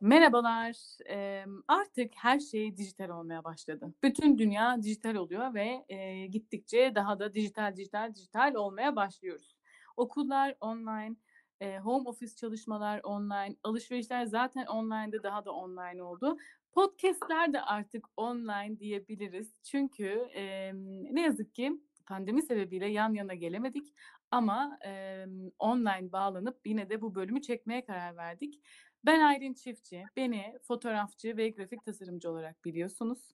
Merhabalar. Emm, artık her şey dijital olmaya başladı. Bütün dünya dijital oluyor ve, eee, gittikçe daha da dijital, dijital, dijital olmaya başlıyoruz. Okullar online, eee, home office çalışmalar online, alışverişler zaten online'dı, daha da online oldu. Podcast'ler de artık online diyebiliriz. Çünkü, emm, ne yazık ki pandemi sebebiyle yan yana gelemedik ama, emm, online bağlanıp yine de bu bölümü çekmeye karar verdik. Ben Aylin Çiftçi. Beni fotoğrafçı ve grafik tasarımcı olarak biliyorsunuz.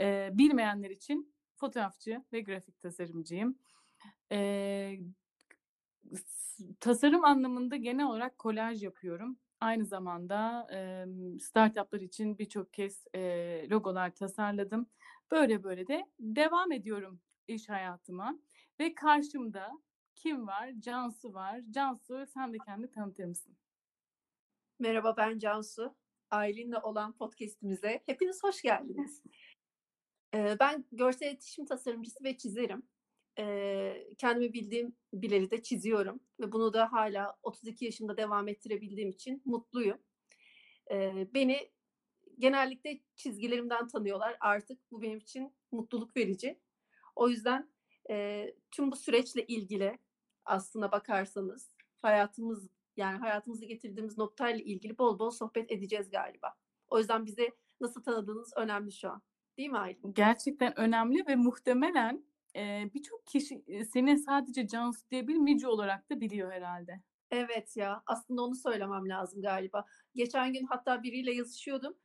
Eee, bilmeyenler için fotoğrafçı ve grafik tasarımcıyım. S tasarım anlamında genel olarak kolaj yapıyorum. Aynı zamanda, emm, startup'lar için birçok kez, eee, logolar tasarladım. Böyle böyle de devam ediyorum iş hayatıma ve karşımda kim var? Cansu var. Cansu, sen de kendini tanıtır mısın? Merhaba, ben Cansu. Aylin'le olan podcast'imize hepiniz hoş geldiniz. Ben görsel iletişim tasarımcısı ve çizerim. Kendimi bildiğim bileli de çiziyorum ve bunu da hâlâ 32 yaşımda devam ettirebildiğim için mutluyum. Beni genellikle çizgilerimden tanıyorlar. Artık bu benim için mutluluk verici. O yüzden, tüm bu süreçle ilgili aslına bakarsanız hayatımız, yani hayatımıza getirdiğimiz noktayla ilgili bol bol sohbet edeceğiz galiba. O yüzden bizi nasıl tanıdığınız önemli şu an. Değil mi Aylin? Gerçekten önemli ve muhtemelen, eee, birçok kişi, eee, seni sadece Cansu değil, bir Micu olarak da biliyor herhâlde. Evet ya, aslında onu söylemem lazım galiba. Geçen gün hatta biriyle yazışıyordum.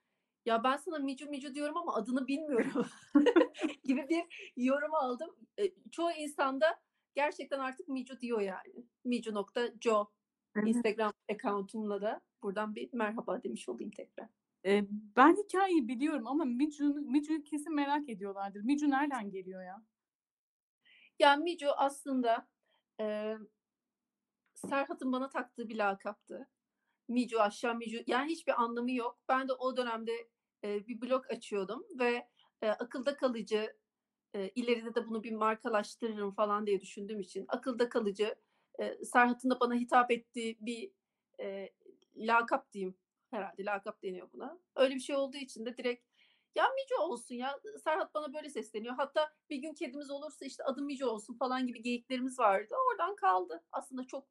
"Ya, ben sana Micu Micu diyorum ama adını bilmiyorum." gibi bir yorum aldım. Eee, çoğu insan da gerçekten artık Micu diyor yani. micu.co Evet. Instagram account'umla da buradan bir merhaba demiş olayım tekrar. Eee, ben hikâyeyi biliyorum ama Micu'yu kesin merak ediyorlardır. Micu nereden geliyor ya? Ya, Micu aslında, eee, Serhat'ın bana taktığı bir lakaptı. Micu aşağı Micu yani hiçbir anlamı yok. Ben de o dönemde, eee, bir blog açıyordum ve, eee, akılda kalıcı, eee, ileride de bunu bir markalaştırırım falan diye düşündüğüm için akılda kalıcı, eee, Serhat'ın da bana hitap ettiği bir, eee, lakap diyeyim. Herhâlde lakap deniyor buna. Öyle bir şey olduğu için de direkt "Ya, Micu olsun ya, Serhat bana böyle sesleniyor. Hatta bir gün kedimiz olursa, işte, adı Micu olsun." falan gibi geyiklerimiz vardı. Oradan kaldı. Aslında çok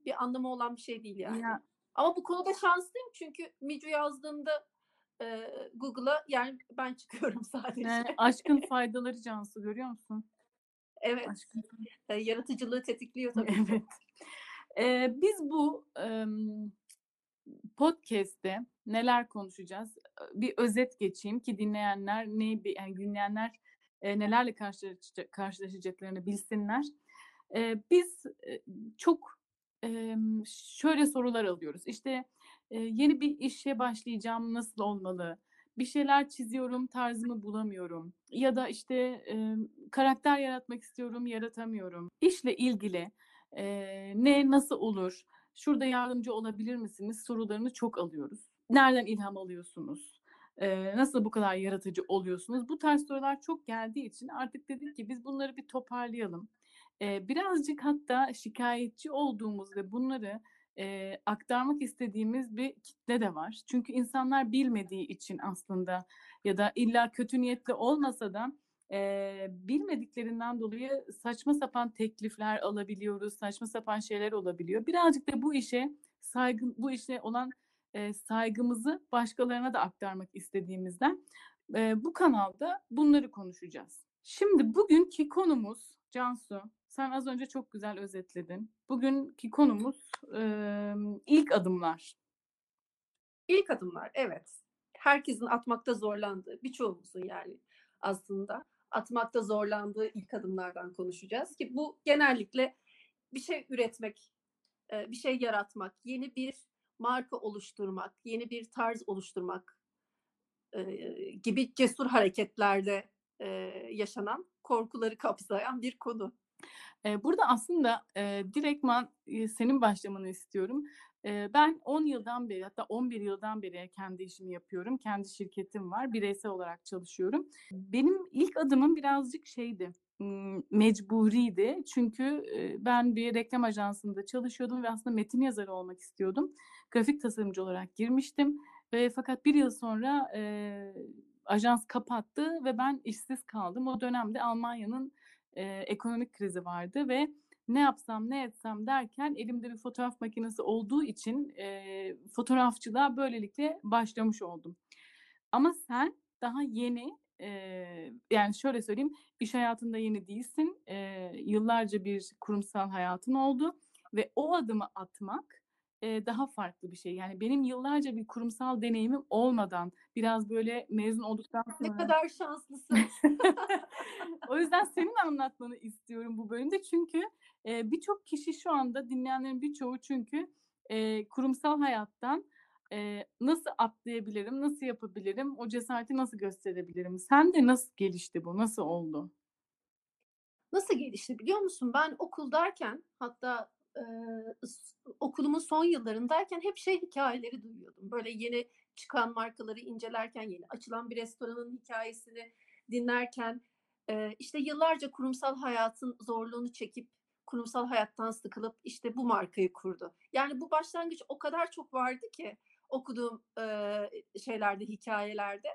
bir anlamı olan bir şey değil yani. Ya Ama bu konuda şanslıyım çünkü Micu yazdığımda, eee, Google'a yani ben çıkıyorum sadece. Yani aşkın faydaları Cansu, görüyor musun? Evet, Aşkın eee, yaratıcılığı tetikliyor tabii. Evet. Eee, biz bu, emm, podcast'te neler konuşacağız? Bir özet geçeyim ki dinleyenler bi yani dinleyenler, eee, nelerle karşılaşaca karşılaşacaklarını bilsinler. Eee, biz, eee, çok, emm, şöyle sorular alıyoruz. İşte, eee, yeni bir işe başlayacağım, nasıl olmalı? Bir şeyler çiziyorum, tarzımı bulamıyorum ya da, işte, emm, karakter yaratmak istiyorum, yaratamıyorum. İşle ilgili, eee, ne, nasıl olur, şurada yardımcı olabilir misiniz sorularını çok alıyoruz. Nereden ilham alıyorsunuz? Eee, nasıl bu kadar yaratıcı oluyorsunuz? Bu tarz sorular çok geldiği için artık dedik ki biz bunları bir toparlayalım. Eee, birazcık hatta şikâyetçi olduğumuz ve bunları, eee, aktarmak istediğimiz bir kitle de var. Çünkü insanlar bilmediği için aslında ya da illa kötü niyetli olmasa da, eee, bilmediklerinden dolayı saçma sapan teklifler alabiliyoruz, saçma sapan şeyler olabiliyor. Birazcık da bu işe saygı bu işe olan, eee, saygımızı başkalarına da aktarmak istediğimizden, eee, bu kanalda bunları konuşacağız. Şimdi bugünkü konumuz Cansu, sen az önce çok güzel özetledin. Bugünkü konumuz, emm, ilk adımlar. İlk adımlar, evet. Herkesin atmakta zorlandığı, birçoğumuzun yani aslında atmakta zorlandığı ilk adımlardan konuşacağız ki bu genellikle bir şey üretmek, bir şey yaratmak, yeni bir marka oluşturmak, yeni bir tarz oluşturmak, gibi cesur hareketlerde, yaşanan, korkuları kapsayan bir konu. Burada aslında, eee, direktman, eee, senin başlamanı istiyorum. Eee, ben 10 yıldan beri hatta 11 yıldan beri kendi işimi yapıyorum. Kendi şirketim var. Bireysel olarak çalışıyorum. Benim ilk adımım birazcık şeydi, mecburiydi. Çünkü, ben bir reklam ajansında çalışıyordum ve aslında metin yazarı olmak istiyordum. Grafik tasarımcı olarak girmiştim ve fakat 1 yıl sonra, eee, ajans kapattı ve ben işsiz kaldım. O dönemde Almanya'nın, eee, ekonomik krizi vardı ve ne yapsam, ne etsem derken elimde bir fotoğraf makinesi olduğu için, eee, fotoğrafçılığa böylelikle başlamış oldum. Ama sen daha yeni, eee, yani şöyle söyleyeyim, iş hayatında yeni değilsin. Eee, yıllarca bir kurumsal hayatın oldu ve o adımı atmak, eee, daha farklı bir şey. Yani benim yıllarca bir kurumsal deneyimim olmadan, biraz böyle mezun olduktan Ne sonra kadar şanslısın. O yüzden senin anlatmanı istiyorum bu bölümde. Çünkü, eee, birçok kişi şu anda dinleyenlerin birçoğu çünkü, eee, kurumsal hayattan, eee, nasıl atlayabilirim, nasıl yapabilirim, o cesareti nasıl gösterebilirim? Sende nasıl gelişti bu? Nasıl oldu? Nasıl gelişti biliyor musun? Ben okuldayken hatta, s okulumun son yıllarındayken hep şey hikâyeleri duyuyordum. Böyle yeni çıkan markaları incelerken, yeni açılan bir restoranın hikâyesini dinlerken, eee, işte yıllarca kurumsal hayatın zorluğunu çekip, kurumsal hayattan sıkılıp, işte bu markayı kurdu. Yani bu başlangıç o kadar çok vardı ki okuduğum, eee, şeylerde, hikâyelerde.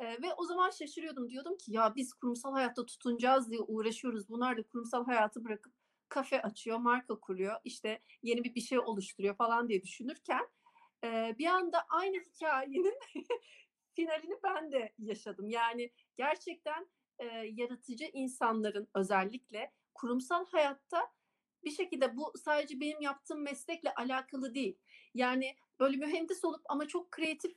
Eee, ve o zaman şaşırıyordum. Diyordum ki ya biz kurumsal hayatta tutunacağız diye uğraşıyoruz. Bunlar da kurumsal hayatı bırakıp kafe açıyor, marka kuruyor, işte yeni bir bir şey oluşturuyor falan diye düşünürken, eee, bir anda aynı hikâyenin finalini ben de yaşadım. Yani gerçekten, eee, yaratıcı insanların özellikle kurumsal hayatta bir şekilde bu sadece benim yaptığım meslekle alakalı değil. Yani böyle mühendis olup ama çok kreatif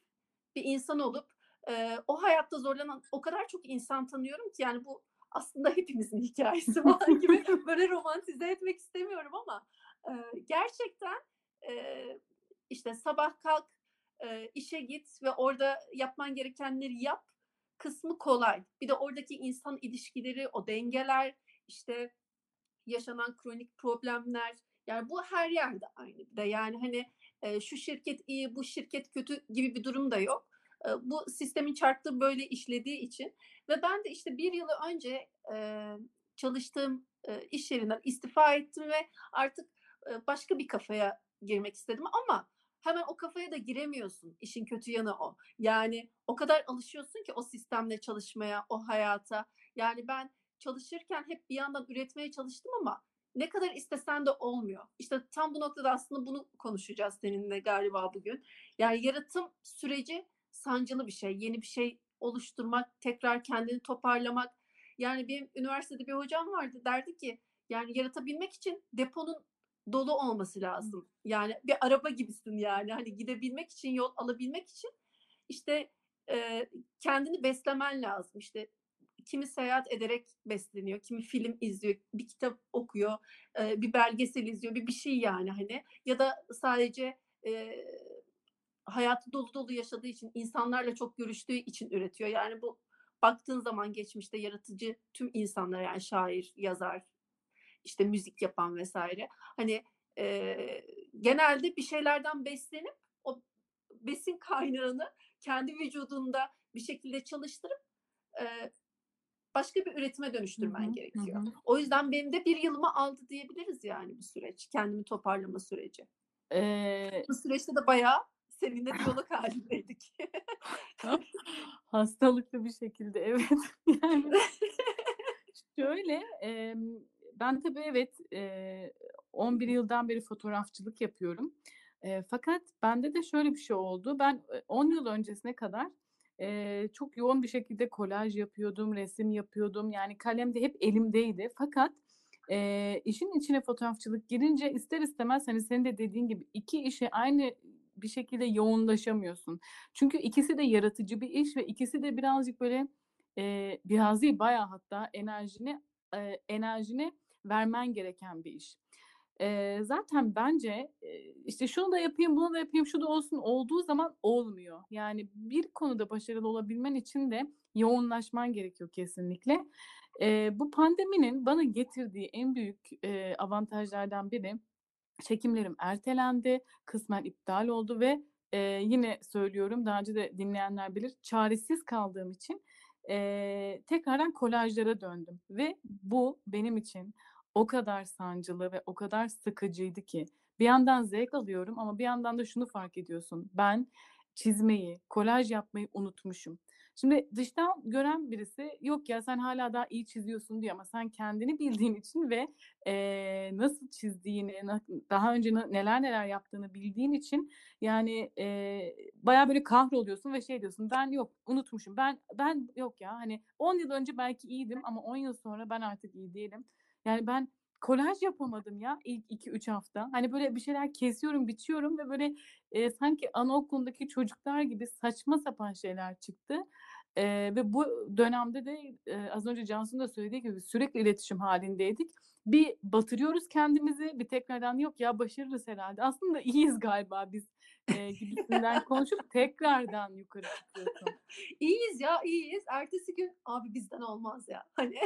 bir insan olup, eee, o hayatta zorlanan o kadar çok insan tanıyorum ki yani bu aslında hepimizin hikâyesi falan gibi böyle romantize etmek istemiyorum ama, eee, gerçekten, eee, işte sabah kalk, eee, işe git ve orada yapman gerekenleri yap kısmı kolay. Bir de oradaki insan ilişkileri, o dengeler, işte yaşanan kronik problemler, yani bu her yerde aynı bir de. Yani, hani, eee, şu şirket iyi, bu şirket kötü gibi bir durum da yok. Bu sistemin çarkları böyle işlediği için ve ben de işte 1 yıl önce, çalıştığım, iş yerinden istifa ettim ve artık, başka bir kafaya girmek istedim ama hemen o kafaya da giremiyorsun. İşin kötü yanı o. Yani o kadar alışıyorsun ki o sistemle çalışmaya, o hayata. Yani ben çalışırken hep bir yandan üretmeye çalıştım ama ne kadar istesen de olmuyor. İşte tam bu noktada aslında bunu konuşacağız seninle galiba bugün. Yani yaratım süreci sancılı bir şey. Yeni bir şey oluşturmak, tekrar kendini toparlamak. Yani benim üniversitede bir hocam vardı, derdi ki, yani yaratabilmek için deponun dolu olması lazım. Yani bir araba gibisin yani. Hani gidebilmek için, yol alabilmek için işte, eee, kendini beslemen lazım. İşte kimi seyahat ederek besleniyor, kimi film izliyor, bir kitap okuyor, eee, bir belgesel izliyor, bir bir şey yani hani ya da sadece, eee, hayatı dolu dolu yaşadığı için, insanlarla çok görüştüğü için üretiyor. Yani bu baktığın zaman geçmişte yaratıcı tüm insanlar yani şair, yazar, işte müzik yapan vs. hani, eee, genelde bir şeylerden beslenip o besin kaynağını kendi vücudunda bir şekilde çalıştırıp, eee, başka bir üretime dönüştürmen hı. Hı gerekiyor. hı. O yüzden benim de 1 yılımı aldı diyebiliriz yani bu süreç, kendimi toparlama süreci. Eee Bu süreçte de bayağı seninle diyalog hâlindeydik. Hastalıklı bir şekilde evet. Yani şöyle, emm, ben tabii evet, eee, 11 yıldan beri fotoğrafçılık yapıyorum. Eee, fakat bende de şöyle bir şey oldu. Ben, eee, 10 yıl öncesine kadar, eee, çok yoğun bir şekilde kolaj yapıyordum, resim yapıyordum. Yani kalem de hep elimdeydi. Fakat, eee, işin içine fotoğrafçılık girince ister istemez, hani, senin de dediğin gibi 2 işe aynı bir şekilde yoğunlaşamıyorsun. Çünkü ikisi de yaratıcı bir iş ve ikisi de birazcık böyle, eee, biraz değil bayağı hatta enerjini, eee, enerjini vermen gereken bir iş. Eee, zaten bence, eee, işte şunu da yapayım, bunu da yapayım, şu da olsun olduğu zaman olmuyor. Yani bir konuda başarılı olabilmen için de yoğunlaşman gerekiyor kesinlikle. Eee, bu pandeminin bana getirdiği en büyük, eee, avantajlardan biri çekimlerim ertelendi, kısmen iptal oldu ve, eee, yine söylüyorum, daha önce de dinleyenler bilir, çaresiz kaldığım için, eee, tekrardan kolajlara döndüm ve bu benim için o kadar sancılı ve o kadar sıkıcıydı ki. Bir yandan zevk alıyorum ama bir yandan da şunu fark ediyorsun: Ben çizmeyi, kolaj yapmayı unutmuşum. Şimdi dıştan gören birisi, "Yok ya, sen hâlâ daha iyi çiziyorsun." diyor ama sen kendini bildiğin için ve, eee, nasıl çizdiğini, daha önce neler neler yaptığını bildiğin için, yani, eee, bayağı böyle kahroluyorsun ve şey diyorsun: "Ben yok, unutmuşum. Ben ben yok ya, hani, 10 yıl önce belki iyiydim ama 10 yıl sonra ben artık iyi değilim." Yani, ben kolaj yapamadım ya ilk 2-3 hafta. Hani, böyle bir şeyler kesiyorum, biçiyorum ve böyle, eee, sanki anaokulundaki çocuklar gibi saçma sapan şeyler çıktı. Eee, ve bu dönemde de, eee, az önce Cansu'nun da söylediği gibi sürekli iletişim hâlindeydik. Bir batırıyoruz kendimizi, bir tekrardan, "Yok ya, başarırız herhâlde. Aslında iyiyiz galiba biz." Eee, gibisinden konuşup tekrardan yukarı çıkıyorsun. İyiyiz ya, iyiyiz. Ertesi gün, "Abi bizden olmaz ya." Hani,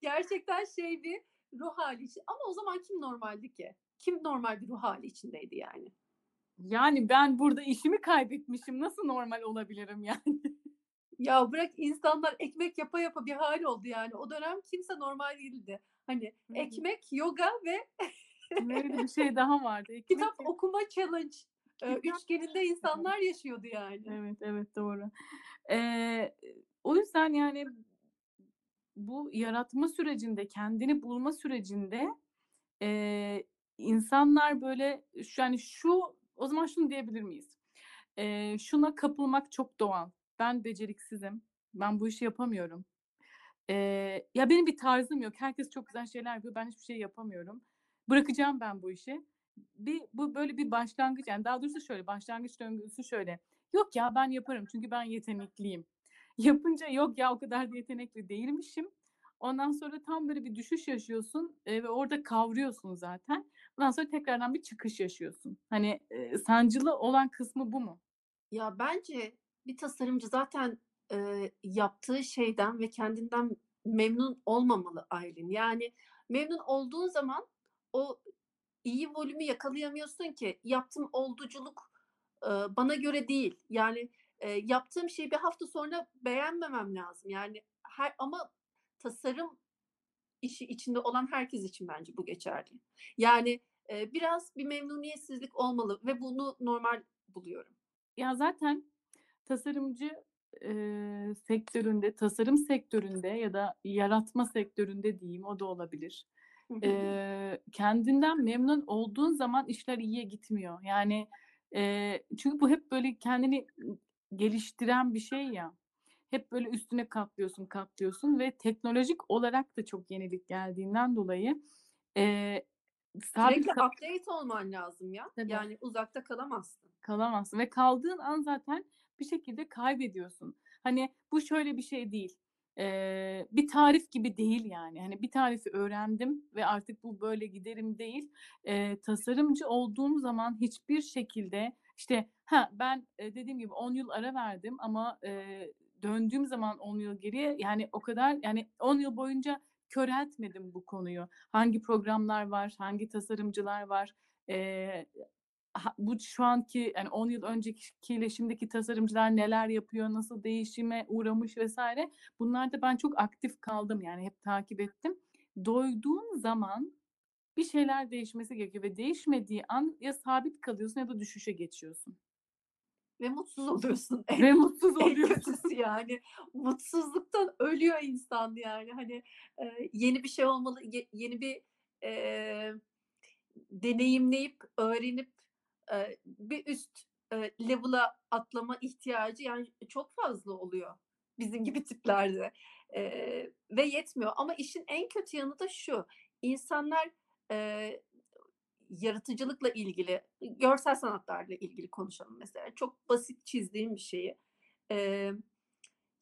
gerçekten şey bir ruh hâli içi ama o zaman kim normaldi ki? Kim normal bir ruh hâli içindeydi yani? Yani, ben burada işimi kaybetmişim. Nasıl normal olabilirim yani? Ya, bırak insanlar ekmek yapa yapa bir hâl oldu yani. O dönem kimse normal değildi. Hani, ekmek, yoga ve Böyle bir şey daha vardı. Ekmek kitap okuma challenge, üçgeninde insanlar yaşıyordu yani. Evet, evet, doğru. Eee, o yüzden, yani, bu yaratma sürecinde, kendini bulma sürecinde, eee, insanlar böyle yani, şu o zaman şunu diyebilir miyiz? Eee, şuna kapılmak çok doğal. Ben beceriksizim, ben bu işi yapamıyorum. Eee, ya, benim bir tarzım yok. Herkes çok güzel şeyler yapıyor, ben hiçbir şey yapamıyorum. Bırakacağım ben bu işi. Bir bu böyle bir başlangıç, yani, daha doğrusu şöyle, başlangıç döngüsü şöyle: "Yok ya, ben yaparım çünkü ben yetenekliyim." Yapınca, "Yok ya, o kadar da yetenekli değilmişim." Ondan sonra tam böyle bir düşüş yaşıyorsun, eee, ve orada kavruyorsun zaten. Ondan sonra tekrardan bir çıkış yaşıyorsun. Hani, eee, sancılı olan kısmı bu mu? Ya, bence bir tasarımcı zaten, eee, yaptığı şeyden ve kendinden memnun olmamalı Aylin. Yani, memnun olduğun zaman o iyi volümü yakalayamıyorsun ki. Yaptığım olduculuk, ııı, bana göre değil. Yani, eee, yaptığım şeyi bir hafta sonra beğenmemem lazım. Yani, her ama tasarım işi içinde olan herkes için bence bu geçerli. Yani, eee, biraz bir memnuniyetsizlik olmalı ve bunu normal buluyorum. Ya, zaten tasarımcı, eee, sektöründe, tasarım sektöründe ya da yaratma sektöründe diyeyim, o da olabilir. Eee, kendinden memnun olduğun zaman işler iyiye gitmiyor. Yani, eee, çünkü bu hep böyle kendini, geliştiren bir şey ya. Hep böyle üstüne katlıyorsun, katlıyorsun ve teknolojik olarak da çok yenilik geldiğinden dolayı, sabit Sürekli ka update olman lazım ya. Tabii. Yani uzakta kalamazsın. Kalamazsın ve kaldığın an zaten bir şekilde kaybediyorsun. Hani, bu şöyle bir şey değil, eee, bir tarif gibi değil yani. Hani, bir tarifi öğrendim ve artık bu böyle giderim değil. Eee, tasarımcı olduğum zaman hiçbir şekilde, işte, ha, ben, dediğim gibi 10 yıl ara verdim ama, eee, döndüğüm zaman 10 yıl geriye, yani, o kadar, yani, 10 yıl boyunca köreltmedim bu konuyu. Hangi programlar var, hangi tasarımcılar var, ha bu şu anki, yani, 10 yıl öncekiyle şimdiki tasarımcılar neler yapıyor, nasıl değişime uğramış vs. bunlarda ben çok aktif kaldım, yani, hep takip ettim. Doyduğun zaman bir şeyler değişmesi gerekiyor ve değişmediği an ya sabit kalıyorsun ya da düşüşe geçiyorsun. Ve mutsuz oluyorsun. Ve mutsuz oluyorsun. yani. Mutsuzluktan ölüyor insan yani. Hani, eee, yeni bir şey olmalı, ye yeni bir, eee, deneyimleyip, öğrenip, bir üst, level'a atlama ihtiyacı, yani, çok fazla oluyor bizim gibi tiplerde, ve yetmiyor. Ama işin en kötü yanı da şu: İnsanlar, yaratıcılıkla ilgili, görsel sanatlarla ilgili konuşalım mesela. Çok basit çizdiğim bir şeyi,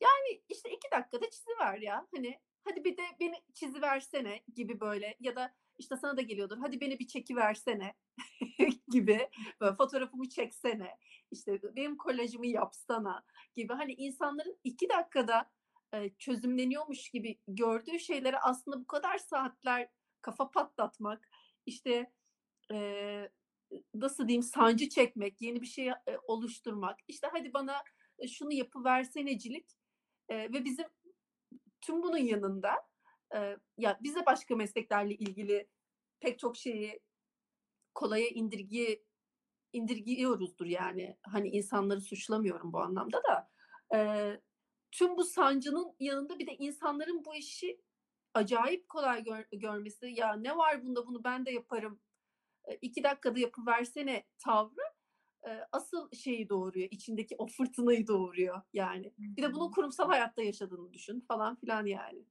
yani, işte, 2 dakikada çiziver ya. Hani, hadi bir de beni çiziversene gibi böyle ya da, işte, sana da geliyordur, hadi beni bir çekiversene gibi, böyle fotoğrafımı çeksene, işte, benim kolajımı yapsana gibi. Hani, insanların 2 dakikada, eee, çözümleniyormuş gibi gördüğü şeylere aslında bu kadar saatler kafa patlatmak, işte eee, nasıl diyeyim, sancı çekmek, yeni bir şey, eee, oluşturmak, işte, "Hadi bana, eee, şunu yapıversenecilik." Eee, ve bizim tüm bunun yanında, eee, ya, biz de başka mesleklerle ilgili pek çok şeyi kolaya indirge indirgiyoruzdur yani. Hani, insanları suçlamıyorum bu anlamda da. Eee, tüm bu sancının yanında bir de insanların bu işi acayip kolay gör görmesi, "Ya, ne var bunda, bunu ben de yaparım, eee, 2 dakikada yapıversene." tavrı, asıl şeyi doğuruyor, içindeki o fırtınayı doğuruyor yani. Bir de bunun kurumsal hayatta yaşadığını düşün falan filan yani.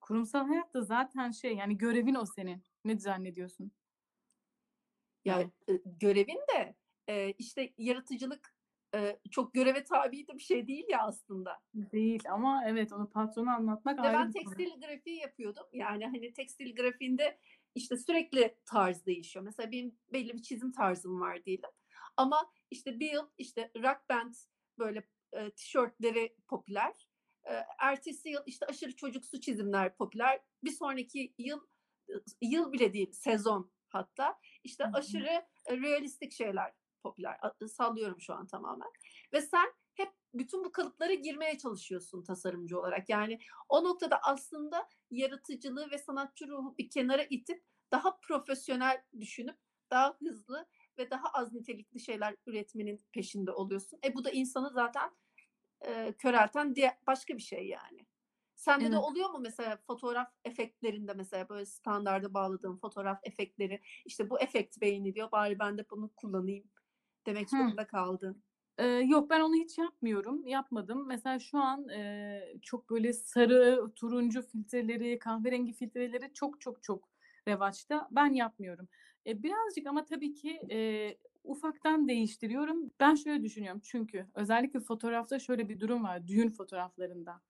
Kurumsal hayatta zaten şey, yani görevin o senin. Ne zannediyorsun? Ya, Yani. görevin de, işte, yaratıcılık, çok göreve tabi de bir şey değil ya aslında. Değil ama evet, onu patrona anlatmak Ve ayrı ben bir konu. tekstil grafiği yapıyordum. Yani, hani, tekstil grafiğinde, işte, sürekli tarz değişiyor. Mesela benim belli bir çizim tarzım var diyelim ama, işte, bir yıl, işte, rock band böyle, eee, tişörtleri popüler. Eee, ertesi yıl, işte, aşırı çocuksu çizimler popüler. Bir sonraki yıl, yıl bile değil, sezon hatta, işte, Hı hı. aşırı, realistik şeyler popüler. Sallıyorum şu an tamamen ve sen hep bütün bu kalıplara girmeye çalışıyorsun tasarımcı olarak. Yani, o noktada aslında yaratıcılığı ve sanatçı ruhu bir kenara itip daha profesyonel düşünüp daha hızlı ve daha az nitelikli şeyler üretmenin peşinde oluyorsun. E, bu da insanı zaten, eee, körelten diye başka bir şey yani. Sende de Evet. oluyor mu mesela fotoğraf efektlerinde mesela böyle standarda bağladığın fotoğraf efektleri, işte, "Bu efekt beğeniliyor, bari ben de bunu kullanayım." demek zorunda kaldığın? Eee, yok, ben onu hiç yapmıyorum, yapmadım. Mesela şu an, eee, çok böyle sarı, turuncu filtreleri, kahverengi filtreleri çok çok çok revaçta. Ben yapmıyorum. Eee, birazcık ama tabii ki, eee, ufaktan değiştiriyorum. Ben şöyle düşünüyorum çünkü özellikle fotoğrafta şöyle bir durum var, düğün fotoğraflarında.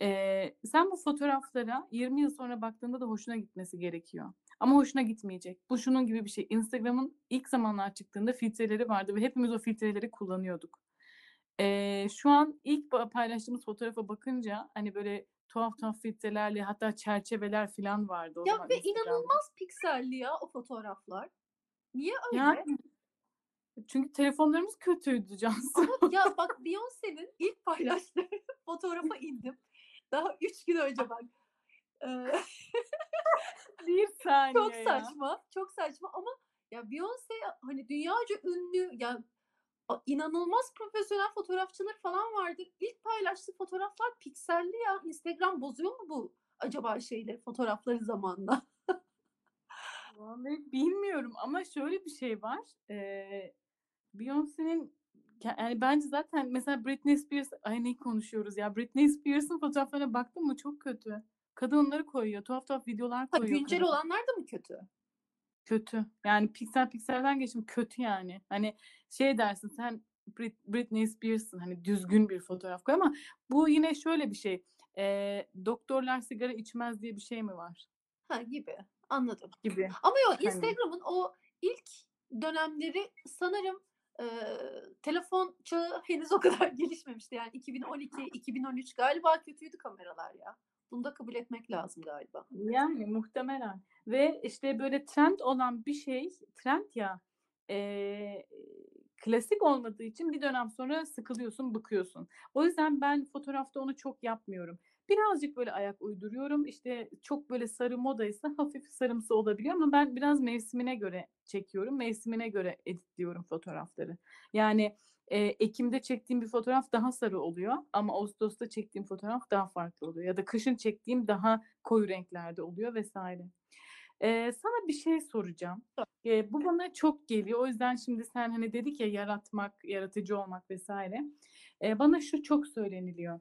Eee, sen bu fotoğraflara 20 yıl sonra baktığında da hoşuna gitmesi gerekiyor ama hoşuna gitmeyecek. Bu şunun gibi bir şey, Instagram'ın ilk zamanlar çıktığında filtreleri vardı ve hepimiz o filtreleri kullanıyorduk. Eee, şu an ilk paylaştığımız fotoğrafa bakınca, hani, böyle tuhaf tuhaf filtrelerle hatta çerçeveler filan vardı o Ya, zaman ve Instagram'da. inanılmaz pikselli ya o fotoğraflar. Niye öyle? Yani. Çünkü telefonlarımız kötüydü Cansu. Ama ya, bak Beyoncé'nin ilk paylaştığı fotoğrafa indim. Daha 3 gün önce bak. 1 Çok saniye ya. saçma, çok saçma ama ya Beyoncé, hani, dünyaca ünlü, ya, inanılmaz profesyonel fotoğrafçıları falan vardı. İlk paylaştığı fotoğraflar pikselli ya. Instagram bozuyor mu bu acaba şeyleri, fotoğrafları zamanla? Vallahi bilmiyorum ama şöyle bir şey var. Eee, Beyoncé'nin yani, bence zaten mesela Britney Spears Ay, ne konuşuyoruz ya? Britney Spears'ın fotoğraflarına baktın mı çok kötü. Kadın onları koyuyor. Tuhaf tuhaf videolar Ha, koyuyor güncel kadın. olanlar da mı kötü? Kötü. Yani piksel pikselden geçtim, kötü yani. Hani, şey dersin, sen Brit Britney Spears'sın, hani, düzgün bir fotoğraf koy ama bu yine şöyle bir şey, eee, doktorlar sigara içmez diye bir şey mi var? Ha, gibi. Anladım. Gibi. Ama yok, Hani. Instagram'ın o ilk dönemleri sanırım, eee, telefon çağı henüz o kadar gelişmemişti. Yani 2012-2013 galiba kötüydü kameralar ya. Bunu da kabul etmek lazım galiba. Yani muhtemelen ve, işte, böyle trend olan bir şey, trend ya, eee, klasik olmadığı için bir dönem sonra sıkılıyorsun, bıkıyorsun. O yüzden ben fotoğrafta onu çok yapmıyorum. Birazcık böyle ayak uyduruyorum. İşte, çok böyle sarı modaysa hafif sarımsı olabiliyor ama ben biraz mevsimine göre çekiyorum, mevsimine göre editliyorum fotoğrafları. Yani, eee, ekimde çektiğim bir fotoğraf daha sarı oluyor ama ağustosta çektiğim fotoğraf daha farklı oluyor ya da kışın çektiğim daha koyu renklerde oluyor vs. Eee, sana bir şey soracağım. Eee, bu bana çok geliyor. O yüzden şimdi sen, hani, dedik ya yaratmak, yaratıcı olmak vs. Eee, bana şu çok söyleniliyor.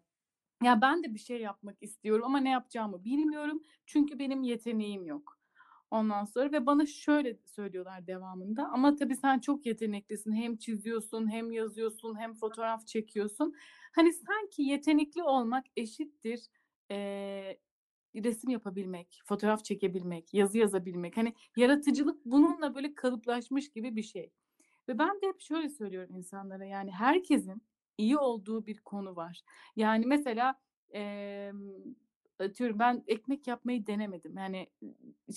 Ya, ben de bir şey yapmak istiyorum ama ne yapacağımı bilmiyorum çünkü benim yeteneğim yok. Ondan sonra ve bana şöyle söylüyorlar devamında ama tabii sen çok yeteneklisin. Hem çiziyorsun hem yazıyorsun hem fotoğraf çekiyorsun. Hani, sanki yetenekli olmak eşittir, eee, resim yapabilmek, fotoğraf çekebilmek, yazı yazabilmek. Hani, yaratıcılık bununla böyle kalıplaşmış gibi bir şey ve ben de hep şöyle söylüyorum insanlara, yani, herkesin iyi olduğu bir konu var. Yani, mesela, emm, atıyorum ben ekmek yapmayı denemedim. Yani,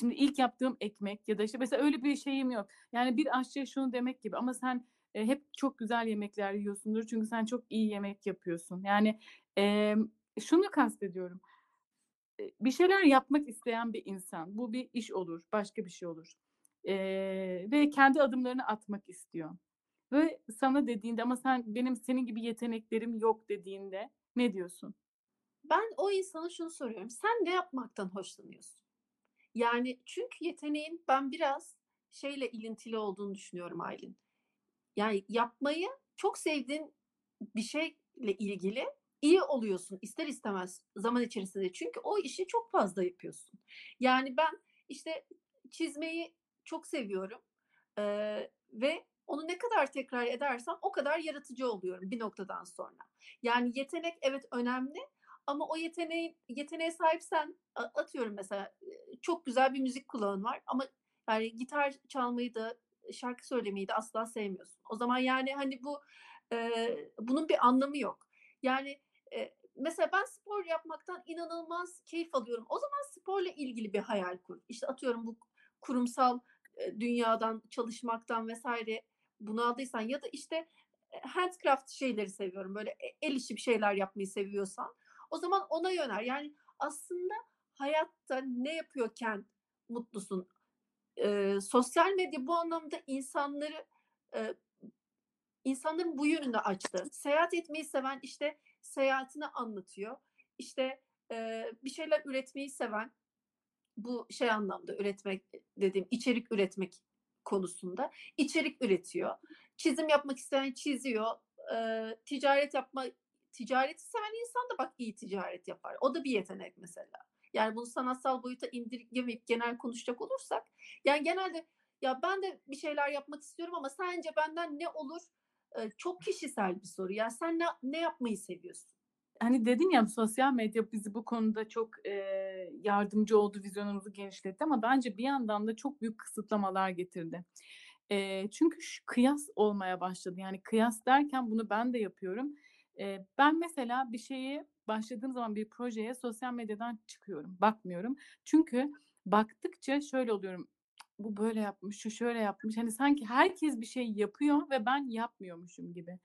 şimdi ilk yaptığım ekmek ya da, işte, mesela öyle bir şeyim yok. Yani bir aşçıya şunu demek gibi ama sen, eee, hep çok güzel yemekler yiyorsundur çünkü sen çok iyi yemek yapıyorsun. Yani, emm, şunu kastediyorum. Bir şeyler yapmak isteyen bir insan, bu bir iş olur, başka bir şey olur, eee, ve kendi adımlarını atmak istiyor ve sana dediğinde ama sen benim senin gibi yeteneklerim yok dediğinde ne diyorsun? Ben o insana şunu soruyorum: Sen ne yapmaktan hoşlanıyorsun? Yani çünkü yeteneğin ben biraz şeyle ilintili olduğunu düşünüyorum Aylin. Yani yapmayı çok sevdiğin bir şeyle ilgili iyi oluyorsun ister istemez zaman içerisinde. Çünkü o işi çok fazla yapıyorsun. Yani ben, işte, çizmeyi çok seviyorum, eee, ve onu ne kadar tekrar edersem o kadar yaratıcı oluyorum bir noktadan sonra. Yani yetenek evet önemli ama o yeteneğin yeteneğe sahipsen atıyorum mesela, çok güzel bir müzik kulağın var ama yani gitar çalmayı da, şarkı söylemeyi de asla sevmiyorsun. O zaman yani, hani, bu, eee, bunun bir anlamı yok. Yani, mesela ben spor yapmaktan inanılmaz keyif alıyorum. O zaman sporla ilgili bir hayal kur. İşte, atıyorum bu kurumsal, dünyadan, çalışmaktan vs. bunaldıysan ya da, işte, handcraft şeyleri seviyorum, böyle e el işi bir şeyler yapmayı seviyorsan o zaman ona yönel. Yani aslında hayatta ne yapıyorken mutlusun? Eee, sosyal medya bu anlamda insanları, eee, insanların bu yönünü açtı. Seyahat etmeyi seven, işte, seyahatini anlatıyor. İşte, eee, bir şeyler üretmeyi seven, bu şey anlamda üretmek dediğim, içerik üretmek konusunda içerik üretiyor. Çizim yapmak isteyen çiziyor. Eee, ticaret yapma ticareti seven insan da bak iyi ticaret yapar. O da bir yetenek mesela. Yani bunu sanatsal boyuta indirgemeyip genel konuşacak olursak, yani genelde ya ben de bir şeyler yapmak istiyorum ama sence benden ne olur? Çok kişisel bir soru. Ya sen ne ne yapmayı seviyorsun? Hani, dedin ya, sosyal medya bizi bu konuda çok, eee, yardımcı oldu, vizyonumuzu genişletti ama bence bir yandan da çok büyük kısıtlamalar getirdi. Eee, çünkü ş kıyas olmaya başladı. Yani kıyas derken bunu ben de yapıyorum. Eee, ben mesela bir şeyi başladığım zaman bir projeye sosyal medyadan çıkıyorum, bakmıyorum. Çünkü baktıkça şöyle oluyorum, bu böyle yapmış, şu şöyle yapmış. Hani, sanki herkes bir şey yapıyor ve ben yapmıyormuşum gibi.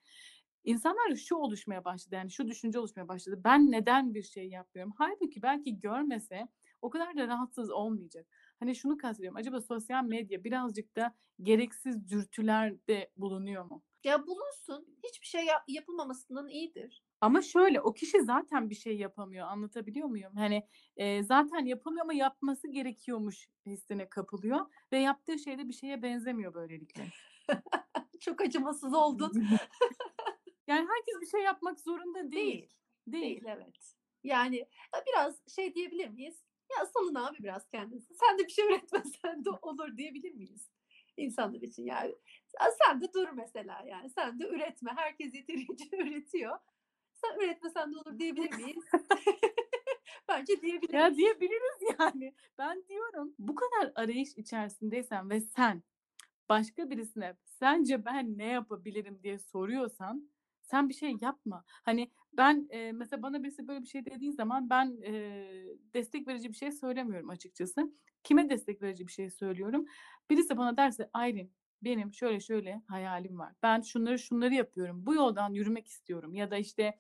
İnsanlarda şu oluşmaya başladı, yani şu düşünce oluşmaya başladı: Ben neden bir şey yapmıyorum? Hâlbuki belki görmese o kadar da rahatsız olmayacak. Hani, şunu kastediyorum, acaba sosyal medya birazcık da gereksiz dürtülerde bulunuyor mu? Ya bulunsun, hiçbir şey yap yapılmamasından iyidir. Ama şöyle, o kişi zaten bir şey yapamıyor, anlatabiliyor muyum? Hani, eee, zaten yapamıyor ama yapması gerekiyormuş hissine kapılıyor ve yaptığı şey de bir şeye benzemiyor böylelikle. Çok acımasız oldun. Yani herkes bir şey yapmak zorunda değil. Değil, değil, Değil. evet. Yani, ya biraz şey diyebilir miyiz? "Ya salın abi biraz kendinizi. Sen de bir şey üretmesen de olur." diyebilir miyiz insanlar için yani? Sen de dur mesela yani. Sen de üretme. Herkes yeterince üretiyor. Sen üretmesen de olur diyebilir miyiz? Bence Ya, diyebiliriz. diyebiliriz yani. Ben diyorum, bu kadar arayış içerisindeysen ve sen başka birisine "Sence ben ne yapabilirim?" diye soruyorsan sen bir şey yapma. Hani, ben, eee, mesela bana birisi böyle bir şey dediği zaman ben, eee, destek verici bir şey söylemiyorum açıkçası. Kime destek verici bir şey söylüyorum? Birisi bana derse, "Aylin, benim şöyle şöyle hayalim var. Ben şunları şunları yapıyorum. Bu yoldan yürümek istiyorum." ya da, işte,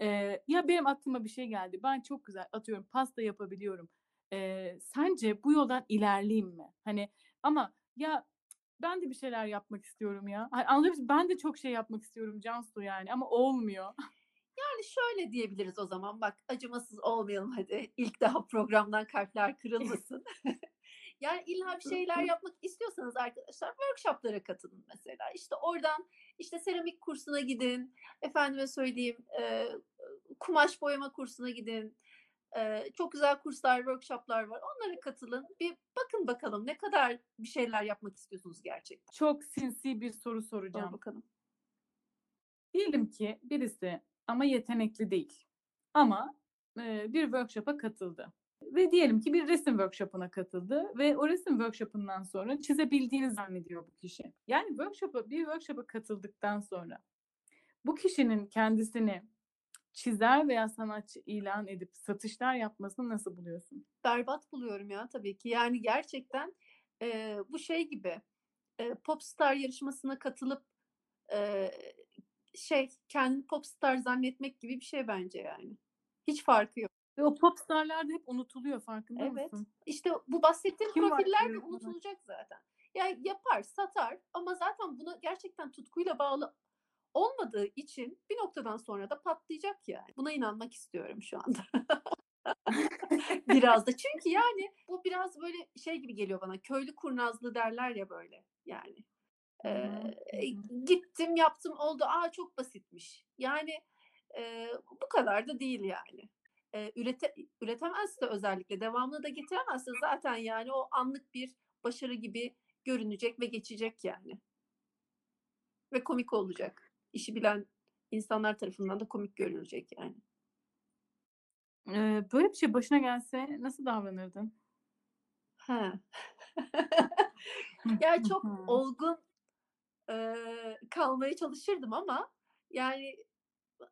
eee, "Ya, benim aklıma bir şey geldi. Ben çok güzel, atıyorum, pasta yapabiliyorum. Eee, sence bu yoldan ilerleyeyim mi?" Hani, ama "Ya, ben de bir şeyler yapmak istiyorum ya." Muyum? Ben de çok şey yapmak istiyorum Cansu yani ama olmuyor. Yani şöyle diyebiliriz o zaman, bak acımasız olmayalım hadi. İlk daha programdan kalpler kırılmasın. Yani illa bir şeyler yapmak istiyorsanız arkadaşlar workshop'lara katılın mesela. İşte oradan, işte, seramik kursuna gidin, efendime söyleyeyim, ııı, kumaş boyama kursuna gidin. Eee, çok güzel kurslar, workshop'lar var. Onlara katılın. Bir bakın bakalım ne kadar bir şeyler yapmak istiyorsunuz gerçekten. Çok sinsi bir soru Sor soracağım. bakalım. Diyelim ki birisi ama yetenekli değil ama, eee, bir workshop'a katıldı ve diyelim ki bir resim workshop'una katıldı ve o resim workshop'undan sonra çizebildiğini zannediyor bu kişi. Yani workshop'a bir workshop'a katıldıktan sonra bu kişinin kendisini çizer veya sanatçı ilan edip satışlar yapmasını nasıl buluyorsun? Berbat buluyorum ya tabii ki. Yani gerçekten, eee, bu şey gibi, eee, popstar yarışmasına katılıp, eee, şey, kendini popstar zannetmek gibi bir şey bence yani. Hiç farkı yok. Ve o popstarlar da hep unutuluyor farkında Evet. mısın? İşte bu bahsettiğim Kim profiller de unutulacak zaten. Ya yapar, satar ama zaten buna gerçekten tutkuyla bağlı olmadığı için bir noktadan sonra da patlayacak yani. Buna inanmak istiyorum şu anda. Biraz da. Çünkü yani bu biraz böyle şey gibi geliyor bana. Köylü kurnazlığı derler ya böyle yani. Hı. gittim, yaptım, oldu. A, çok basitmiş. Yani, eee, bu kadar da değil yani. Eee, ürete üretemezse özellikle devamını da getiremezse zaten yani o anlık bir başarı gibi görünecek ve geçecek yani. Ve komik olacak. İşi bilen insanlar tarafından da komik görülecek yani. Eee, böyle bir şey başına gelse nasıl davranırdın? He. Hıh. Ya Hı çok olgun, eee, kalmaya çalışırdım ama yani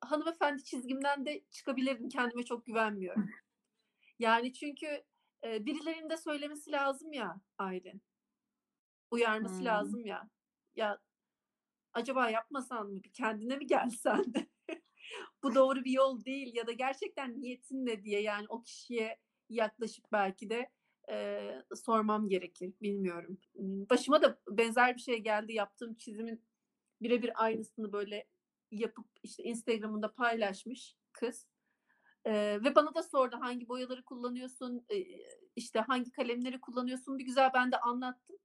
hanımefendi çizgimden de çıkabilirdim. Kendime çok güvenmiyorum. Yani çünkü, eee, birilerinin de söylemesi lazım ya Aylin. Uyarması Hımm. lazım ya. Ya, acaba yapmasan mı? Bir kendine mi gelsen? Bu doğru bir yol değil ya da gerçekten niyetin ne diye yani o kişiye yaklaşıp belki de, eee, sormam gerekir. Bilmiyorum. Başıma da benzer bir şey geldi. Yaptığım çizimin bire bir aynısını böyle yapıp işte Instagram'ında paylaşmış kız. Eee, ve bana da sordu hangi boyaları kullanıyorsun, işte hangi kalemleri kullanıyorsun? Bir güzel ben de anlattım.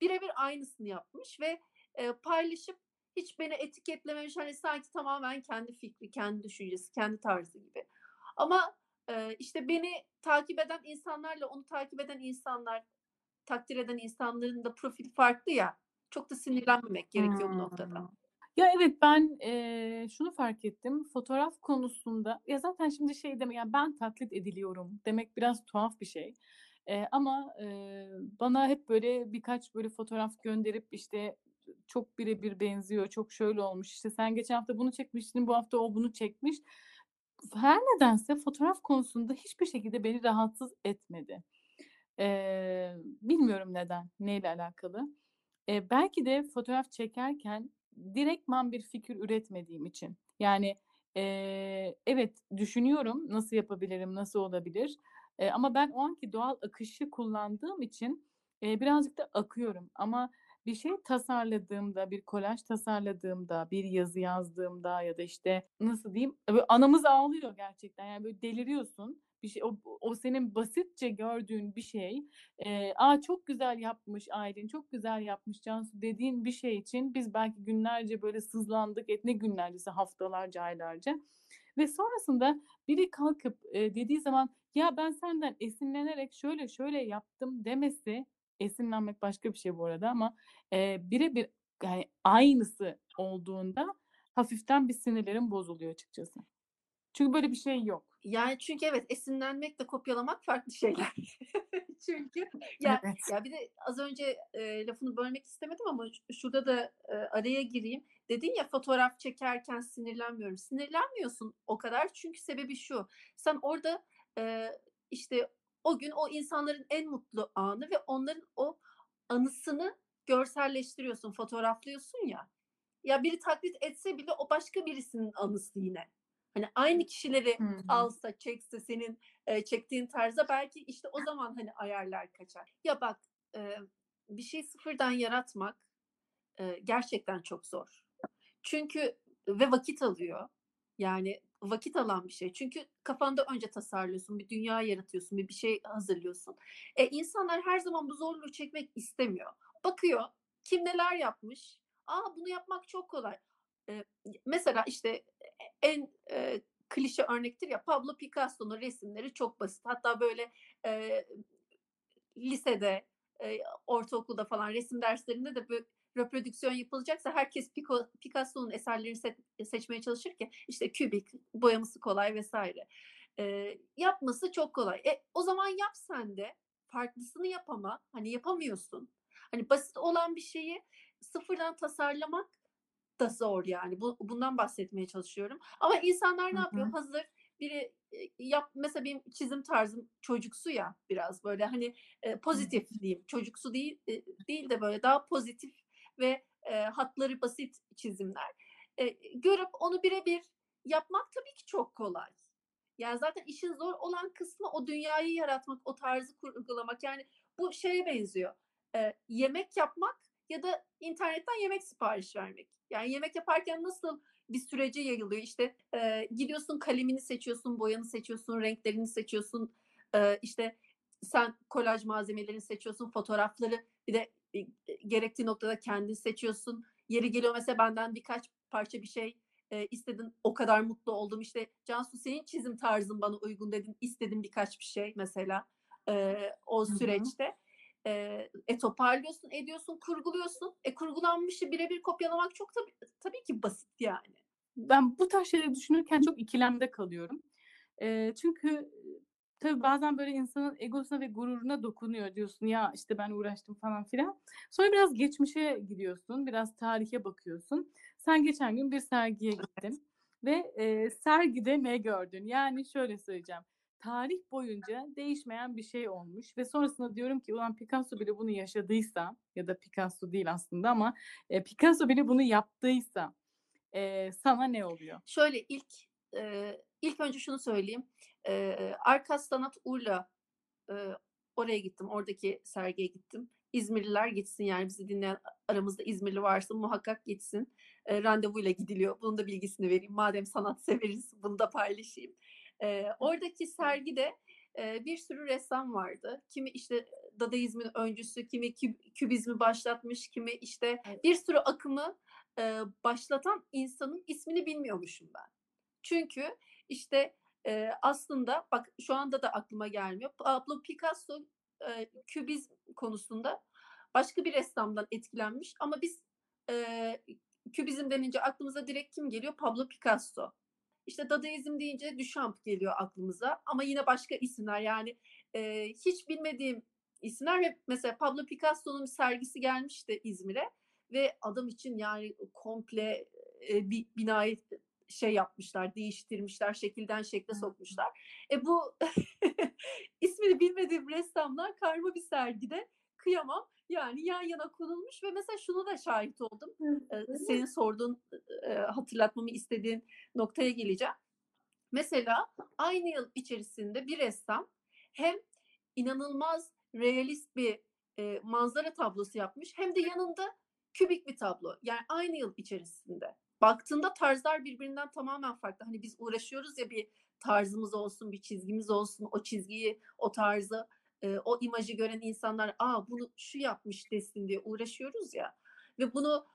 Bire bir aynısını yapmış ve, eee, paylaşıp hiç beni etiketlememiş. Hani sanki tamamen kendi fikri, kendi düşüncesi, kendi tarzı gibi. Ama, eee, işte beni takip eden insanlarla onu takip eden insanlar, takdir eden insanların da profili farklı ya. Çok da sinirlenmemek gerekiyor bu noktada. Ya, evet, ben, eee, şunu fark ettim. Fotoğraf konusunda ya, zaten şimdi şey deme ya, ben taklit ediliyorum demek biraz tuhaf bir şey. Eee, ama, eee, bana hep böyle birkaç böyle fotoğraf gönderip, işte, çok bire bir benziyor, çok şöyle olmuş, işte, sen geçen hafta bunu çekmiştin, bu hafta o bunu çekmiş. Her nedense fotoğraf konusunda hiçbir şekilde beni rahatsız etmedi. Eee, bilmiyorum neden, neyle alakalı. Eee, belki de fotoğraf çekerken direktman bir fikir üretmediğim için. Yani, eee, evet, düşünüyorum, nasıl yapabilirim, nasıl olabilir? Eee, ama ben o anki doğal akışı kullandığım için, eee, birazcık da akıyorum. Ama bir şey tasarladığımda, bir kolaj tasarladığımda, bir yazı yazdığımda ya da, işte, nasıl diyeyim, böyle anamız ağlıyor gerçekten. Yani, böyle deliriyorsun. Bir şey o o senin basitçe gördüğün bir şey, eee, "A, çok güzel yapmış Aylin, çok güzel yapmış Cansu." dediğin bir şey için biz belki günlerce böyle sızlandık. Et ne günlercesi, haftalarca, aylarca ve sonrasında biri kalkıp, eee, dediği zaman, "Ya, ben senden esinlenerek şöyle şöyle yaptım." demesi, esinlenmek başka bir şey bu arada ama, eee, bire bir yani aynısı olduğunda hafiften bir sinirlerim bozuluyor açıkçası. Çünkü böyle bir şey yok. Yani çünkü evet, esinlenmekle kopyalamak farklı şeyler. Çünkü ya Evet. ya bir de az önce, eee, lafını bölmek istemedim ama şurada da, eee, araya gireyim. Dedin ya, "Fotoğraf çekerken sinirlenmiyorum." Sinirlenmiyorsun o kadar çünkü sebebi şu: Sen orada, eee, işte, o gün o insanların en mutlu anı ve onların o anısını görselleştiriyorsun, fotoğraflıyorsun ya. Ya biri taklit etse bile o başka birisinin anısı yine. Hani aynı kişileri Hı hı. alsa, çekse senin, eee, çektiğin tarza belki, işte, o zaman, hani, ayarlar kaçar. Ya bak, eee, bir şeyi sıfırdan yaratmak, eee, gerçekten çok zor. Çünkü ve vakit alıyor. Yani vakit alan bir şey. Çünkü kafanda önce tasarlıyorsun, bir dünya yaratıyorsun, bir bir şey hazırlıyorsun. E, insanlar her zaman bu zorluğu çekmek istemiyor. Bakıyor, kim neler yapmış, "A, bunu yapmak çok kolay." Mesela, işte, e en, eee, klişe örnektir ya, Pablo Picasso'nun resimleri çok basit. Hatta böyle, eee, lisede, eee, ortaokulda falan resim derslerinde de bö reprodüksiyon yapılacaksa herkes Picasso'nun eserlerini se seçmeye çalışır ki, işte, kübik, boyaması kolay vs. Eee, yapması çok kolay. E, o zaman yap sen de. Farklısını yap ama. Hani, yapamıyorsun. Hani, basit olan bir şeyi sıfırdan tasarlamak da zor yani. Bu bundan bahsetmeye çalışıyorum. Ama insanlar Hı ne yapıyor? hı. Hazır biri, eee, yap mesela benim çizim tarzım çocuksu ya biraz böyle hani, Hı pozitif hı. diyeyim. Çocuksu değil, eee, değil de böyle daha pozitif ve, eee, hatları basit çizimler. Eee, görüp onu bire bir yapmak tabii ki çok kolay. Yani zaten işin zor olan kısmı o dünyayı yaratmak, o tarzı kurgulamak. Yani bu şeye benziyor. Eee, yemek yapmak ya da internetten yemek sipariş vermek. Yani yemek yaparken nasıl bir sürece yayılıyor? İşte, eee, gidiyorsun kalemini seçiyorsun, boyanı seçiyorsun, renklerini seçiyorsun. Eee, işte sen kolaj malzemelerini seçiyorsun, fotoğrafları bir de, eee, gerektiği noktada kendin seçiyorsun. Yeri geliyor mesela benden birkaç parça bir şey, eee, istedin, o kadar mutlu oldum. İşte, "Cansu senin çizim tarzın bana uygun." dedin, istedim birkaç bir şey mesela, eee, o Hı hı. Eee, e, toparlıyorsun, ediyorsun, kurguluyorsun. E, kurgulanmışı bire bir kopyalamak çok tabii tabii ki basit yani. Ben bu tarz şeyleri düşünürken çok ikilemde kalıyorum. Eee, çünkü, tabii bazen böyle insanın egosuna ve gururuna dokunuyor. Diyorsun, "Ya, işte, ben uğraştım." falan filan. Sonra biraz geçmişe gidiyorsun, biraz tarihe bakıyorsun. Sen geçen gün bir sergiye gittin ve, eee, sergide ne gördün? Yani şöyle söyleyeceğim, tarih boyunca değişmeyen bir şey olmuş ve sonrasında diyorum ki, "Ulan Picasso bile bunu yaşadıysa" ya da Picasso değil aslında ama, eee, Picasso bile bunu yaptıysa, eee, sana ne oluyor? Şöyle ilk, eee, ilk önce şunu söyleyeyim. Eee, Arkas Sanat Urla, eee, oraya gittim, oradaki sergiye gittim. İzmirliler gitsin yani bizi dinleyen aramızda İzmirli varsa muhakkak gitsin. Eee, randevuyla gidiliyor. Bunun da bilgisini vereyim. Madem sanat severiz bunu da paylaşayım. Eee, oradaki sergide, eee, bir sürü ressam vardı. Kimi işte Dadaizm'in öncüsü, kimi küb kübizmi başlatmış, kimi işte bir sürü akımı, eee, başlatan insanın ismini bilmiyormuşum ben. Çünkü işte, eee, aslında bak şu anda da aklıma gelmiyor. Pablo Picasso, eee, kübizm konusunda başka bir ressamdan etkilenmiş ama biz, eee, kübizm denince aklımıza direkt kim geliyor? Pablo Picasso. İşte Dadaizm deyince Duchamp geliyor aklımıza ama yine başka isimler yani, eee, hiç bilmediğim isimler ve mesela Pablo Picasso'nun sergisi gelmişti İzmir'e ve adam için yani komple, eee, bir binayı şey yapmışlar, değiştirmişler, şekilden şekle sokmuşlar. E, bu ismini bilmediğim ressamlar karma bir sergide kıyamam, yani yan yana konulmuş ve mesela şuna da şahit oldum. Eee, senin sorduğun, eee, hatırlatmamı istediğin noktaya geleceğim. Mesela aynı yıl içerisinde bir ressam hem inanılmaz realist bir, eee, manzara tablosu yapmış hem de yanında kübik bir tablo. Yani aynı yıl içerisinde. Baktığında tarzlar birbirinden tamamen farklı. Hani biz uğraşıyoruz ya bir tarzımız olsun, bir çizgimiz olsun, o çizgiyi, o tarzı, eee, o imajı gören insanlar, "A, bunu şu yapmış." desin diye uğraşıyoruz ya ve bunu,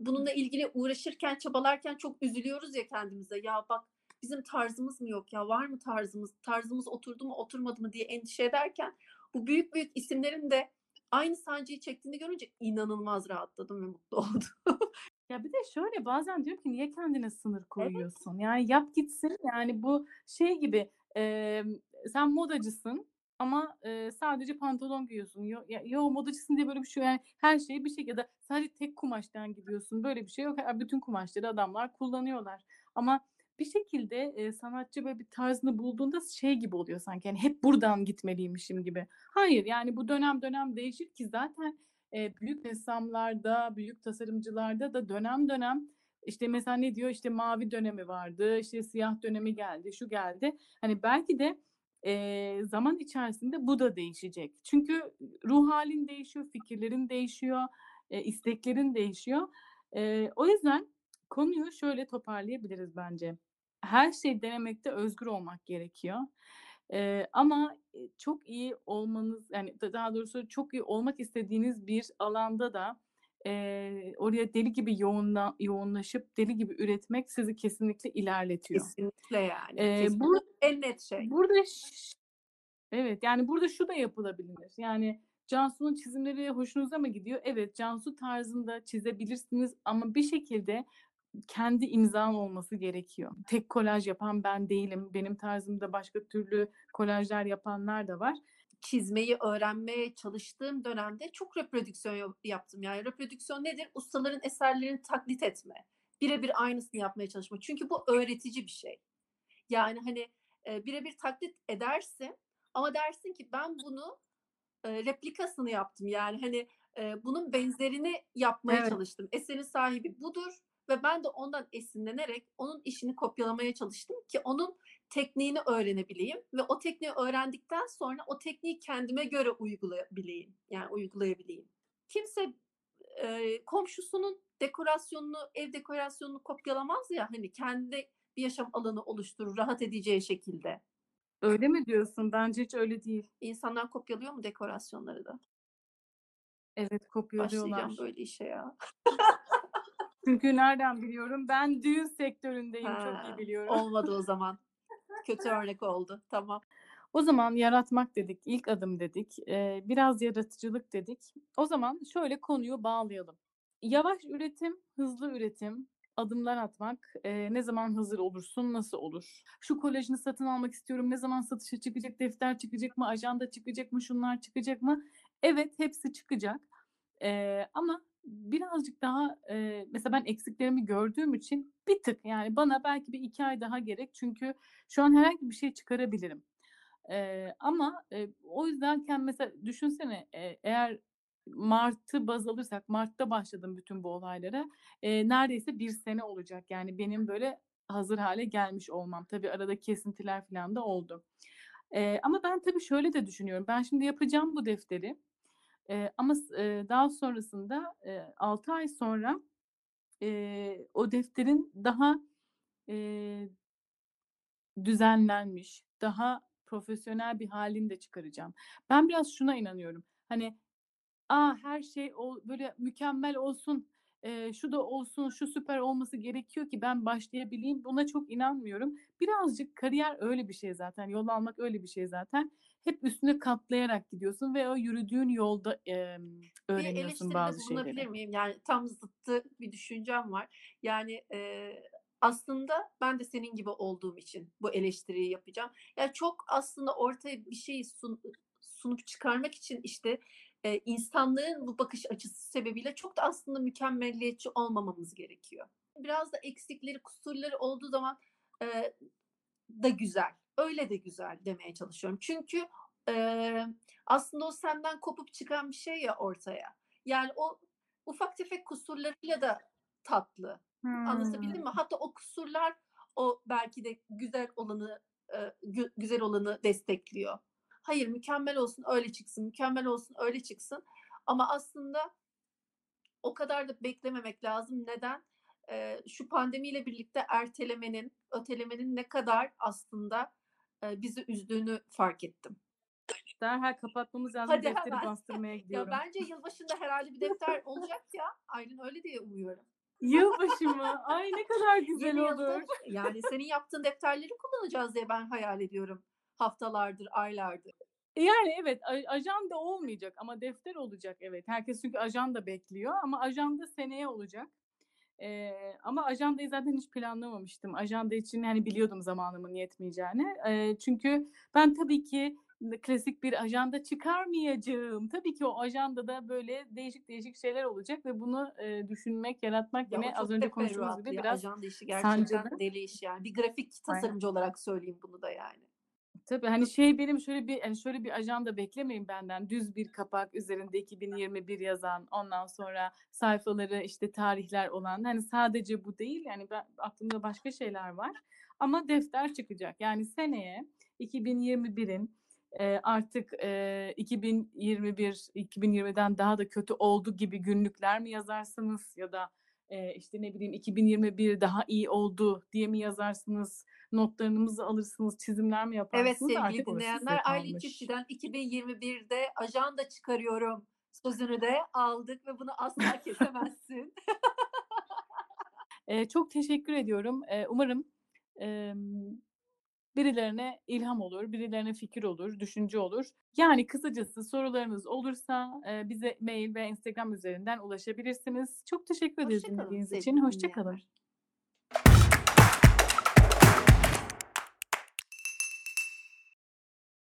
bununla ilgili uğraşırken, çabalarken çok üzülüyoruz ya kendimize. "Ya, bak bizim tarzımız mı yok ya? Var mı tarzımız? Tarzımız oturdu mu, oturmadı mı?" diye endişe ederken bu büyük büyük isimlerin de aynı sancıyı çektiğini görünce inanılmaz rahatladım ve mutlu oldum. Ya, bir de şöyle, bazen diyorum ki niye kendine sınır Evet. koyuyorsun? Yani yap gitsin. Yani bu şey gibi, emm, sen modacısın ama, eee, sadece pantolon giyiyorsun. Yo ya yo, modacısın diye böyle bir şey. Yani her şeyi bir şekilde sadece tek kumaştan gidiyorsun. Böyle bir şey yok. Bütün kumaşları adamlar kullanıyorlar. Ama bir şekilde, eee, sanatçı böyle bir tarzını bulduğunda şey gibi oluyor sanki, hani, hep buradan gitmeliymişim gibi. Hayır, yani bu dönem dönem değişir ki zaten, eee, büyük ressamlarda, büyük tasarımcılarda da dönem dönem, işte, mesela ne diyor? İşte, mavi dönemi vardı, işte, siyah dönemi geldi, şu geldi. Hani, belki de, eee, zaman içerisinde bu da değişecek. Çünkü ruh hâlin değişiyor, fikirlerin değişiyor, eee, isteklerin değişiyor. Eee, o yüzden konuyu şöyle toparlayabiliriz bence. Her şeyi denemekte özgür olmak gerekiyor. Eee, ama, çok iyi olmanız, yani, da daha doğrusu çok iyi olmak istediğiniz bir alanda da, eee, oraya deli gibi yoğunla yoğunlaşıp deli gibi üretmek sizi kesinlikle ilerletiyor. Kesinlikle yani, Eee, kesinlikle bur en net şey. burada evet, yani, burada şu da yapılabilir. Yani, Cansu'nun çizimleri hoşunuza mı gidiyor? Evet, Cansu tarzında çizebilirsiniz ama bir şekilde kendi imzan olması gerekiyor. Tek kolaj yapan ben değilim. Benim tarzımda başka türlü kolajlar yapanlar da var. Çizmeyi öğrenmeye çalıştığım dönemde çok reprodüksiyon yo yaptım. Yani reprodüksiyon nedir? Ustaların eserlerini taklit etme. bire bir aynısını yapmaya çalışma. Çünkü bu öğretici bir şey. Yani hani e, birebir taklit edersin ama dersin ki ben bunu e, replikasını yaptım. Yani hani e, bunun benzerini yapmaya Evet. çalıştım. Eserin sahibi budur ve ben de ondan esinlenerek onun işini kopyalamaya çalıştım ki onun tekniğini öğrenebileyim ve o tekniği öğrendikten sonra o tekniği kendime göre uygulayabileyim. Yani uygulayabileyim. Kimse e, komşusunun dekorasyonunu, ev dekorasyonunu kopyalamaz ya hani kendi bir yaşam alanı oluşturur rahat edeceği şekilde. Öyle mi diyorsun? Bence hiç öyle değil. İnsanlar kopyalıyor mu dekorasyonları da? Evet, Başlayacağım kopyalıyorlar. böyle işe ya. Çünkü nereden biliyorum? Ben düğün sektöründeyim, çok Ha, iyi biliyorum. olmadı o zaman. Kötü örnek oldu. Tamam. O zaman yaratmak dedik, ilk adım dedik, biraz yaratıcılık dedik. O zaman şöyle konuyu bağlayalım. Yavaş üretim, hızlı üretim, adımlar atmak, ne zaman hazır olursun, nasıl olur? Şu kolajını satın almak istiyorum, ne zaman satışa çıkacak, defter çıkacak mı, ajanda çıkacak mı, şunlar çıkacak mı? Evet, hepsi çıkacak. Ama birazcık daha, eee, mesela ben eksiklerimi gördüğüm için bir tık yani bana belki bir 2 ay daha gerek çünkü şu an herhangi bir şey çıkarabilirim. Eee, ama, eee, o yüzdenken mesela düşünsene, eee, eğer mart'ı baz alırsak, mart'ta başladım bütün bu olaylara. Eee, neredeyse 1 sene olacak yani benim böyle hazır hâle gelmiş olmam. Tabii arada kesintiler filan da oldu. Eee, ama ben tabii şöyle de düşünüyorum. Ben şimdi yapacağım bu defteri, eee, ama eee, daha sonrasında, eee, 6 ay sonra, eee, o defterin daha, eee düzenlenmiş, daha profesyonel bir hâlini de çıkaracağım. Ben biraz şuna inanıyorum. Hani, a, her şey o böyle mükemmel olsun, eee, şu da olsun, şu süper olması gerekiyor ki ben başlayabileyim. Buna çok inanmıyorum. Birazcık kariyer öyle bir şey zaten, yol almak öyle bir şey zaten. Hep üstüne katlayarak gidiyorsun ve o yürüdüğün yolda, Bir öğreniyorsun bazı bulunabilir şeyleri. miyim? Yani tam zıttı bir düşüncem var. Yani, eee, aslında ben de senin gibi olduğum için bu eleştiriyi yapacağım. Ya, çok aslında ortaya bir şeyi sun sunup çıkarmak için, işte, eee, insanlığın bu bakış açısı sebebiyle çok da aslında mükemmeliyetçi olmamamız gerekiyor. Biraz da eksikleri, kusurları olduğu zaman, eee, da güzel, öyle de güzel demeye çalışıyorum. Çünkü, eee, aslında o senden kopup çıkan bir şey ya ortaya. Yani o ufak tefek kusurlarıyla da tatlı. Anlatabildim mi? Hatta o kusurlar o belki de güzel olanı, gü güzel olanı destekliyor. Hayır, mükemmel olsun, öyle çıksın, mükemmel olsun, öyle çıksın ama aslında o kadar da beklememek lazım. Neden? Eee, şu pandemiyle birlikte ertelemenin, ötelemenin ne kadar aslında, bizi üzdüğünü fark ettim. Derhal kapatmamız lazım. Hadi Defteri hemen. bastırmaya Ya, gidiyorum. bence yılbaşında herhâlde bir defter olacak ya. Aylin öyle diye umuyorum. Yılbaşı mı? Ay, ne kadar güzel Yeni olur. yani senin yaptığın defterleri kullanacağız diye ben hayal ediyorum haftalardır, aylardır. Yani evet, ajanda olmayacak ama defter olacak evet. Herkes çünkü ajanda bekliyor ama ajanda seneye olacak. Eee, ama ajandayı zaten hiç planlamamıştım. Ajanda için, hani, biliyordum zamanımın yetmeyeceğini. Eee, çünkü ben tabii ki klasik bir ajanda çıkarmayacağım. Tabii ki o ajandada böyle değişik değişik şeyler olacak ve bunu, eee, düşünmek, yaratmak Ya, yine az önce konuştuğumuz gibi ya. biraz Ajanda işi gerçekten sancılı. deli iş yani. Bir grafik Aynen. tasarımcı olarak söyleyeyim bunu da yani. Tabii, hani, şey benim şöyle bir, hani, şöyle bir ajanda beklemeyin benden. Düz bir kapak, üzerinde 2021 yazan, ondan sonra sayfaları, işte, tarihler olan, hani, sadece bu değil, yani, ben aklımda başka şeyler var ama defter çıkacak. Yani seneye 2021'in, eee, artık, eee, 2021, 2020'den daha da kötü oldu gibi günlükler mi yazarsınız ya da, eee, işte, ne bileyim, 2021 daha iyi oldu diye mi yazarsınız, notlarınızı alırsınız, çizimler mi Evet yaparsınız sevgili orası size dinleyenler, Aylin. Çiftçi'den 2021'de ajanda çıkarıyorum sözünü de aldık ve bunu asla kesemezsin. Eee, çok teşekkür ediyorum. Eee, umarım, emm, birilerine ilham olur, birilerine fikir olur, düşünce olur. Yani kısacası sorularınız olursa, eee, bize mail ve Instagram üzerinden ulaşabilirsiniz. Çok teşekkür ederiz dinlediğiniz için. sevgili Hoşça kalın. dinleyenler.